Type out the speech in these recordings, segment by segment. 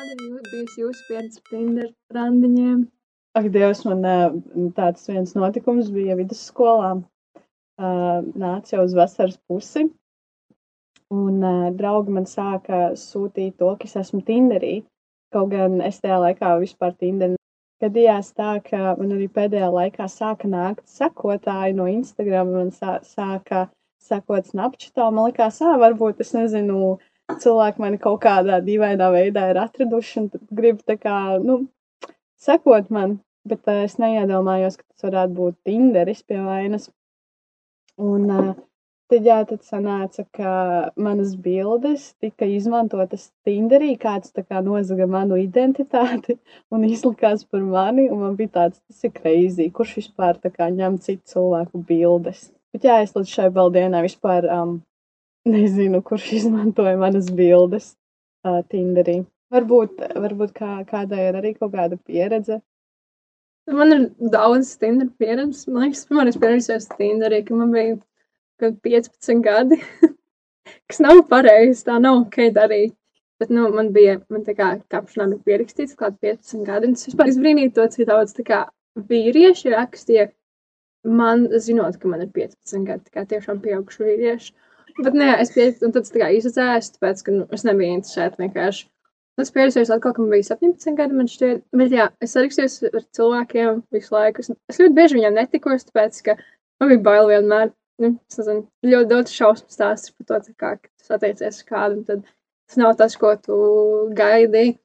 Kāda ir jū- bijusi jūsu pieredze Tinder randiņiem? Ak, Dievs, man tāds viens notikums bija vidusskolā. Nāca jau uz vasaras pusi, un draugi man sāka sūtīt to, ka es esmu Tinderī. Kaut gan es tajā laikā vispār Tinderī. Gadījās tā, ka man arī pēdējā laikā sāka nākt sekotāji no Instagram, man sā, sāka sekot Snapchatā. Man liekas, ā, varbūt es nezinu, cilvēki mani kaut kādā dīvainā veidā ir atraduši un grib tā kā, nu, sekot man, bet uh, es neiedomājos, ka tas varētu būt Tinderis pie vainas. Un uh, tad, jā, tad sanāca, ka manas bildes tika izmantotas Tinderī, kāds tā kā nozaga manu identitāti un izlikās par mani, un man bija tāds, tas ir crazy, kurš vispār tā kā ņem citu cilvēku bildes. Bet jā, es līdz šai baldienai vispār um, nezinu, kurš izmantoja manas bildes uh, Tinderī. Varbūt, varbūt kā, kādai ir arī kaut kāda pieredze. Man ir daudz Tinder pieredzes. Man liekas, pirmā reize pieredzējos Tinderī, ka man bija kaut 15 gadi. kas nav pareizi, tā nav ok darīt. Bet, nu, man bija, man tā kā kapšanā bija pierakstīts kādi 15 gadi. Un es vispār izbrīnīju to, cik daudz tā kā vīrieši rakstīja man, zinot, ka man ir 15 gadi, tā kā tiešām pieauguši vīrieši. Bet, nē, es pieņemu, un tad es tā kā izdzēsu, tāpēc, ka nu, es nebiju interesēta vienkārši. Es pieredzēju, atkal, ka man bija 17 gadi, man šķiet, bet jā, es sarakstījos ar cilvēkiem visu laiku. Es, es ļoti bieži viņiem netikos, tāpēc, ka man bija bail vienmēr. Nu, es nezinu, ļoti daudz šausmu stāstu par to, kā, ka tu satiecies ar kādu, un tad tas nav tas, ko tu gaidīji.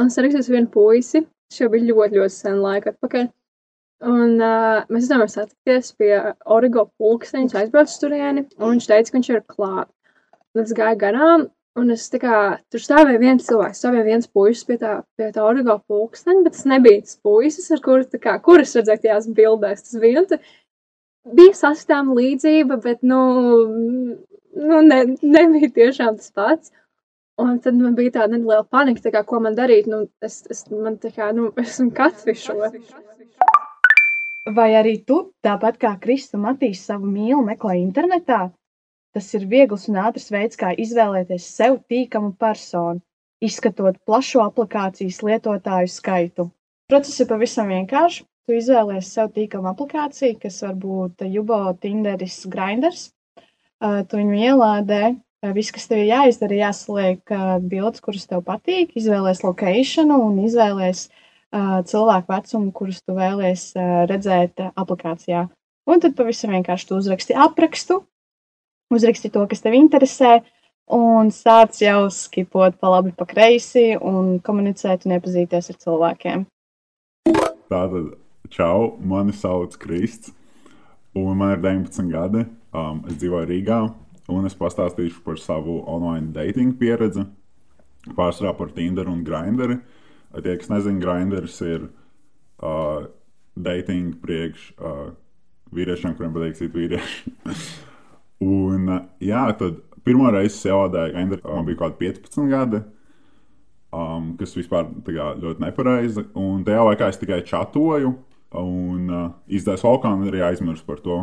Un es sarakstījos ar vienu puisi, tas jau bija ļoti, ļoti sen laika atpakaļ. Un uh, mēs domājam, satikties pie Origo pulksteņa, aizbraucu turieni, un viņš teica, ka viņš ir klāt. Un es gāju garām, un es tā kā tur stāvēju viens cilvēks, stāvēja viens puisis pie tā, pie tā Origo pulksteņa, bet tas nebija tas puisis, ar kuru, tā kā, kuras redzēju tajās bildēs. Tas bija, un, bija sastāvama līdzība, bet, nu, nu ne, nebija tiešām tas pats. Un tad man bija tāda neliela panika, tā kā, ko man darīt. Nu, es, es, man kā, nu, esmu katfišota. Vai arī tu, tāpat kā Kristus un Matīs, savu mīlu meklē internetā? Tas ir viegls un ātrs veids, kā izvēlēties sev tīkamu personu, izskatot plašu aplikācijas lietotāju skaitu. Process ir pavisam vienkāršs. Tu izvēlējies sev tīkamu aplikāciju, kas var būt Jubo, Tinderis, Grinders. Uh, tu viņu ielādē. Uh, Viss, kas tev ir jāizdara, ir jāsaliek uh, bildes, kuras tev patīk, izvēlēties lokāciju un izvēlēties cilvēku vecumu, kurus tu vēlēsies uh, redzēt uh, aplikācijā. Un tad pavisam vienkārši tu uzraksti aprakstu, uzraksti to, kas tev interesē, un sāc jau skipot pa labi, pa kreisi un komunicēt un iepazīties ar cilvēkiem. Tātad, čau, mani sauc Krists, un man ir 19 gadi. Um, es dzīvoju Rīgā, un es pastāstīšu par savu online dating pieredzi. Pārsvarā par Tinder un Grinderi. Tie, kas nezina, Grinders ir uh, dating priekš uh, vīriešiem, kuriem patīk citu vīriešu. un, uh, jā, tad pirmo reizi es ielādēju Grinderi, man bija kaut kādi 15 gadi um, kas vispār kā, ļoti nepareizi. Un tajā laikā es tikai čatoju, un uh, izdevās vulkānu arī aizmirsu par to.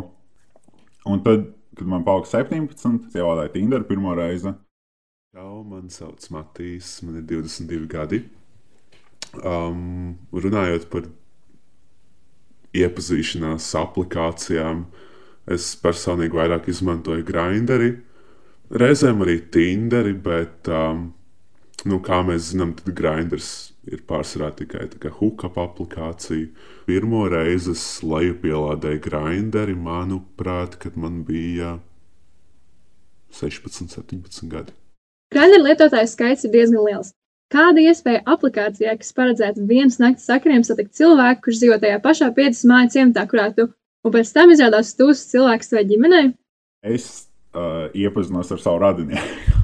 Un tad, kad man palika 17, es ielādēju Tinder pirmo reizi. Čau, man sauc Matīs, man ir 22 gadi. Um, runājot par iepazīšanās aplikācijām, es personīgi vairāk izmantoju Grinderi, reizēm arī Tinderi, bet, um, nu, kā mēs zinām, tad Grinders ir pārsvarā tikai tā hookup aplikācija. Pirmo reizi es lejupielādēju Grinderi, manuprāt, kad man bija 16, 17 gadi. Grindr lietotāju skaits ir diezgan liels. Kāda iespēja aplikācijā, kas paredzēta vienas naktas sakariem, satikt cilvēku, kurš dzīvo tajā pašā piecas māju ciematā, kurā tu, un pēc tam izrādās esi cilvēks vai ģimenei? Es uh, iepazinos ar savu radinieku.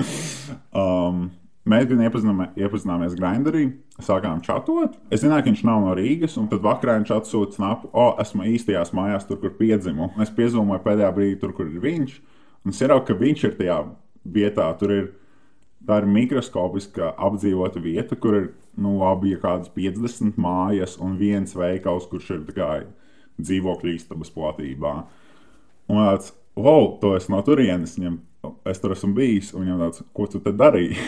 um, mēs gan iepazinām- iepazināmies Grinderī, sākām čatot. Es zināju, ka viņš nav no Rīgas, un tad vakarā viņš atsūta snapu, o, esmu īstajās mājās, tur, kur piedzimu. Es piezīmēju pēdējā brīdī, tur, kur ir viņš. Un es ieraugu, ka viņš ir tajā vietā. Tur ir, tā ir mikroskopiska apdzīvota vieta, kur ir nu, labi ja kādas 50 mājas un viens veikals, kurš ir kā dzīvokļu istabas platībā. Un tāds, wow, to es no turienes, viņam, es tur esmu bijis, un viņam tāds, ko tu te darīji?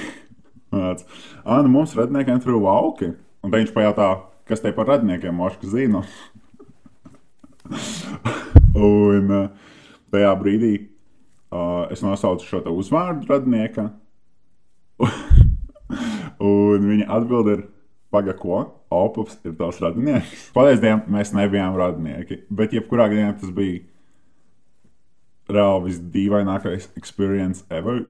Tāds, ah, nu mums radniekiem tur ir lauki. Un viņš pajautā, kas te par radniekiem mošku zina. un uh, tajā brīdī uh, es nosaucu šo uzvārdu radnieka. un viņa atbild ir, paga ko? Opus ir tavs radinieks. Paldies, mēs nebijām radnieki. Bet jebkurā gadījumā tas bija reāli visdīvainākais experience ever.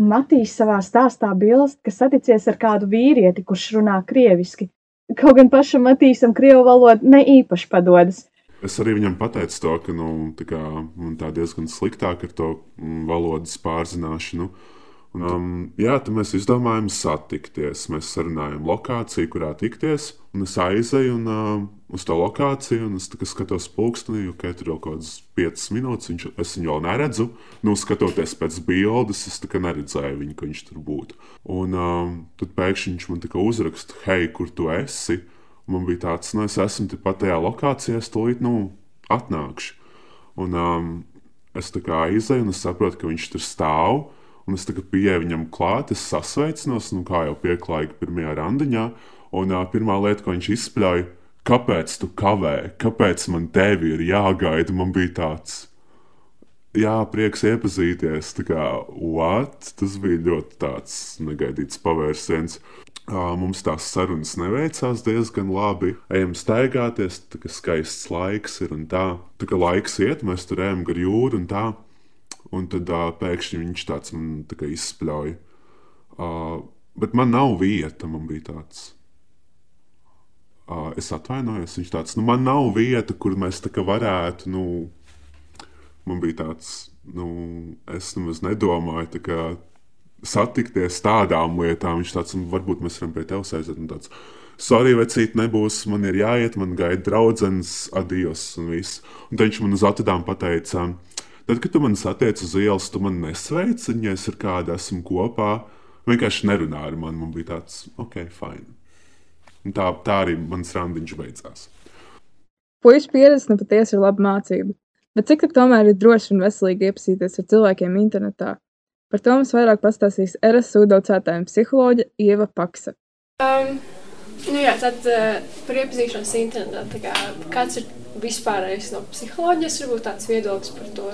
Matīs savā stāstā bilst, ka saticies ar kādu vīrieti, kurš runā krieviski. Kaut gan pašam Matīsam krievu valoda ne īpaši padodas. Es arī viņam pateicu to, ka nu, tā kā, man tā diezgan sliktāk ar to mm, valodas pārzināšanu. Nu, Un, um, jā, tad mēs izdomājām satikties. Mēs sarunājām lokāciju, kurā tikties. Un es aizēju un, uh, uz to lokāciju, un es skatos pulkstenī, ka tur jau kaut kādas 5 minūtes. Viņš, es viņu vēl neredzu. Nu, skatoties pēc bildes, es neredzēju viņu, ka viņš tur būtu. Un um, tad pēkšņi viņš man uzraksta, hei, kur tu esi? Man bija tāds, nu, es esmu tepat tajā lokācijā, es tūlīt nu, atnākšu. Un um, es tā kā aizēju, un es saprotu, ka viņš tur stāv. Un es pieeju viņam klāt, es sasveicinos, nu, kā jau pieklājīgi pirmajā randiņā. Un uh, pirmā lieta, ko viņš izspļauja, kāpēc tu kavē, kāpēc man tevi ir jāgaida, man bija tāds. Jā, prieks iepazīties. Tā kā, what? Tas bija ļoti tāds negaidīts pavērsiens. Mums tās sarunas neveicās diezgan labi. Ejam staigāties, tā kā skaists laiks ir un tā. Tā kā laiks iet, mēs tur ejam gar jūru un tā. Un tad uh, pēkšņi viņš tāds man tā kā izspļauj. Uh, bet man nav vieta, man bija tāds. Uh, es atvainojos, viņš tāds, nu, man nav vieta, kur mēs tā kā varētu, nu, man bija tāds, nu, es nemaz nedomāju, tā kā satikties tādām lietām. Viņš tāds, varbūt mēs varam pie tevis aiziet. Un tāds, sorry, vecīt, nebūs, man ir jāiet, man gaida draugs, adios un viss. Un tad viņš man uz atvedām pateica, Tad, kad tu man satiec uz ielas, tu man nesveici, ja es ar kādu esmu kopā. Vienkārši nerunā ar mani. Man bija tāds, ok, fine. Un tā, tā arī mans randiņš beidzās. Puisas pieredze nu patiesi ir laba mācība. Bet cik tā tomēr ir droši un veselīgi iepazīties ar cilvēkiem internetā? Par to mums vairāk pastāstīs RSU docētājiem psiholoģe Ieva Paksa. Um, nu jā, tad uh, par iepazīšanos internetā. Kā, kāds ir vispārējais no psiholoģijas, varbūt tāds viedoklis par to,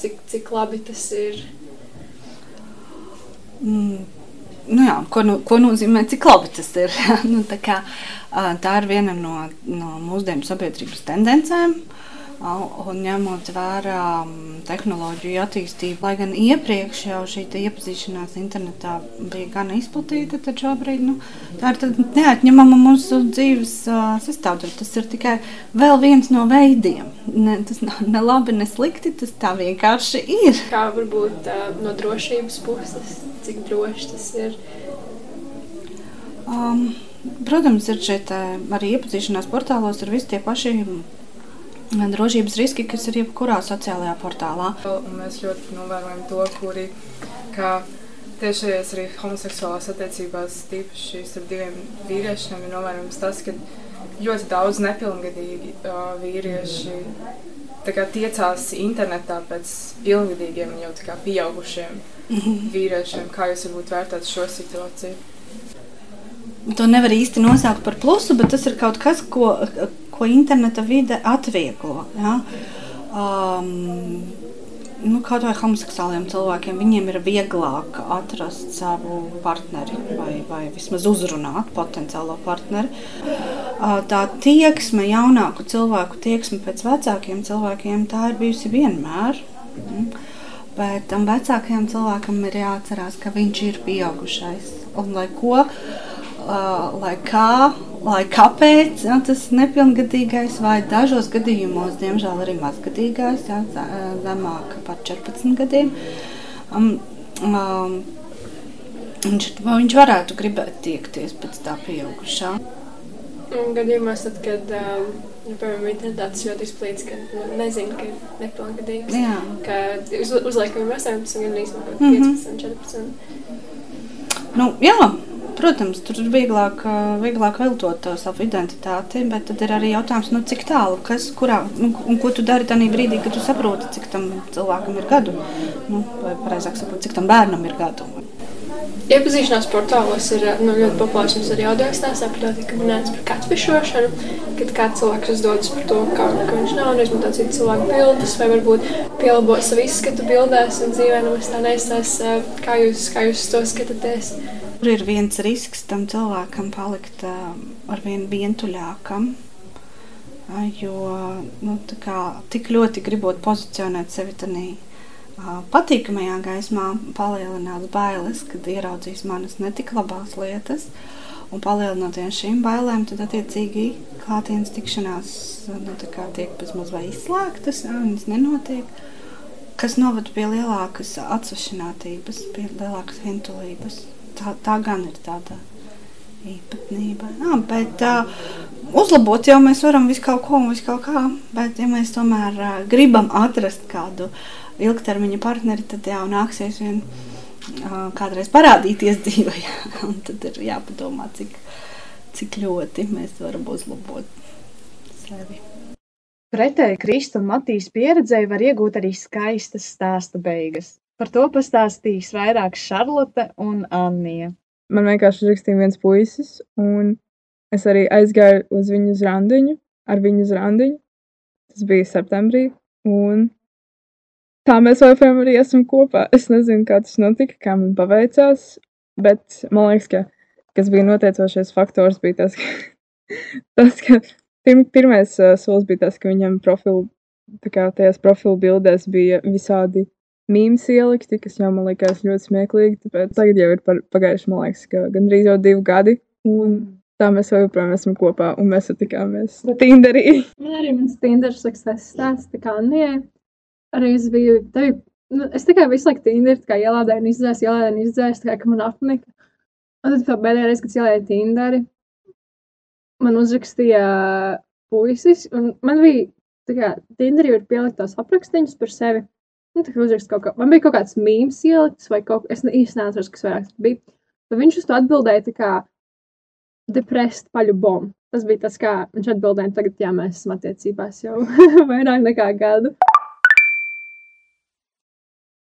cik, cik labi tas ir. Mm. Nu jā, ko, nu, ko nozīmē, cik labi tas ir? nu, tā, kā, tā ir viena no, no mūsdienu sabiedrības tendencēm. Uh, Un ņemot vērā tehnoloģiju attīstību, lai gan iepriekš jau šī iepazīšanās internetā bija gan izplatīta, tad šobrīd nu, tā ir neatņemama mūsu dzīves uh, sastāvdaļa. Tas ir tikai vēl viens no veidiem. Ne, tas nav ne labi, ne slikti, tas tā vienkārši ir. Kā varbūt uh, no drošības puses, cik droši tas ir? Um, protams, ir šeit arī iepazīšanās portālos ar visi tie paši drošības riski, kas ir jebkurā sociālajā portālā. Mēs ļoti novērojam to, kuri tieši arī homoseksuālās attiecībās, tīpaši ar diviem vīriešiem, ir novērojams tas, ka ļoti daudz nepilngadīgi uh, vīrieši kā, tiecās internetā pēc pilngadīgiem, jau kā pieaugušiem mhm. vīriešiem. Kā jūs varbūt vērtētu šo situāciju? To nevar īsti nosaukt par plusu, bet tas ir kaut kas, ko ko interneta vide atvieglo. Ja? Um, nu, kaut vai homoseksuāliem cilvēkiem, viņiem ir vieglāk atrast savu partneri vai, vai vismaz uzrunāt potenciālo partneri. Tā tieksme, jaunāku cilvēku tieksme pēc vecākiem cilvēkiem, tā ir bijusi vienmēr. Mm. Bet tam vecākajam cilvēkam ir jāatcerās, ka viņš ir pieaugušais. Un lai ko, lai kā, lai kāpēc ja, tas nepilngadīgais vai dažos gadījumos, diemžēl arī mazgadīgais, ja, zemāk par 14 gadiem, um, um, viņš, viņš varētu gribēt tiekties pēc tā pieaugušā. Gadījumos, tad, kad um, nu, piemēram, internetā tas ļoti izplīts, ka nu, nezinu, ka ir nepilngadīgs. Jā. Ka uz, uzliek viņam 18, gan arī 15, mm -hmm. 14. Nu, jā, protams, tur ir vieglāk, vieglāk viltot to savu identitāti, bet tad ir arī jautājums, nu, cik tālu, kas, kurā, nu, un ko tu dari tajā brīdī, kad tu saproti, cik tam cilvēkam ir gadu, nu, vai pareizāk sakot, cik tam bērnam ir gadu. Iepazīšanās portālos ir nu, ļoti populārs. Mums arī audio stāstā par to tika minēts par catfishošanu, kad kāds cilvēks uzdodas par to, kā, ka viņš nav un izmanto citu cilvēku bildes, vai varbūt pielabo savu izskatu bildēs un dzīvē nemaz tā neizstās, kā jūs, kā jūs to skatāties. Tur ir viens risks tam cilvēkam palikt uh, ar vien vientuļākam, ā, jo nu, kā, tik ļoti gribot pozicionēt sevi tādā ā, patīkamajā gaismā, palielinās bailes, kad ieraudzīs manas netik labās lietas. Un palielinoties šīm bailēm, tad attiecīgi klātienes tikšanās nu, tā kā tiek vai izslēgtas, viņas nenotiek, kas novada pie lielākas atsvešinātības, pie lielākas vientulības. Tā, tā gan ir tāda īpatnība. Jā, bet uh, uzlabot jau mēs varam visu kaut ko un visu kaut kā, bet ja mēs tomēr uh, gribam atrast kādu ilgtermiņa partneri, tad jau nāksies vien uh, kādreiz parādīties dzīvē. Un tad ir jāpadomā, cik, cik ļoti mēs varam uzlabot sevi. Pretēji Krista un Matīs pieredzēji var iegūt arī skaistas stāsta beigas. Par to pastāstīs vairāk Šarlote un Annija. Man vienkārši rakstīja viens puisis, un es arī aizgāju uz viņu uz randiņu, ar viņu uz randiņu. Tas bija septembrī, un tā mēs joprojām arī esam kopā. Es nezinu, kā tas notika, kā man paveicās, bet man liekas, ka kas bija noteicošais faktors, bija tas, ka, tas, ka pirm, pirmais uh, solis bija tas, ka viņam profilu, tā kā tajās profilu bildēs bija visādi mīmes ielikti, kas jau man likās ļoti smieklīgi. Tāpēc tagad jau ir par, pagājuši, man liekas, ka gandrīz jau divi gadi. Un tā mēs joprojām esam kopā, un mēs satikāmies Tinderī. Man arī mans Tinder success stāsts, tā kā Anijai. Arī es biju, tevi, nu, es tikai visu laiku Tinder, tā kā ielādēju un izdzēsu, ielādēju un izdzēsu, tā kā, man apnika. Un tad tā pēdējā reize, kad ielādēju Tinderi, man uzrakstīja puisis, un man bija, tā kā, Tinderī var pielikt tos aprakstiņus par sevi. Nu, tā kā uzrakst kaut kā, man bija kaut kāds mīms ielikts, vai kaut, es ne- īsti neatceros, kas vairāk bija. Bet viņš uz to atbildēja tā kā depressed paļu bombu. Tas bija tas, kā viņš atbildēja, tagad, jā, mēs esam attiecībās jau vairāk nekā gadu.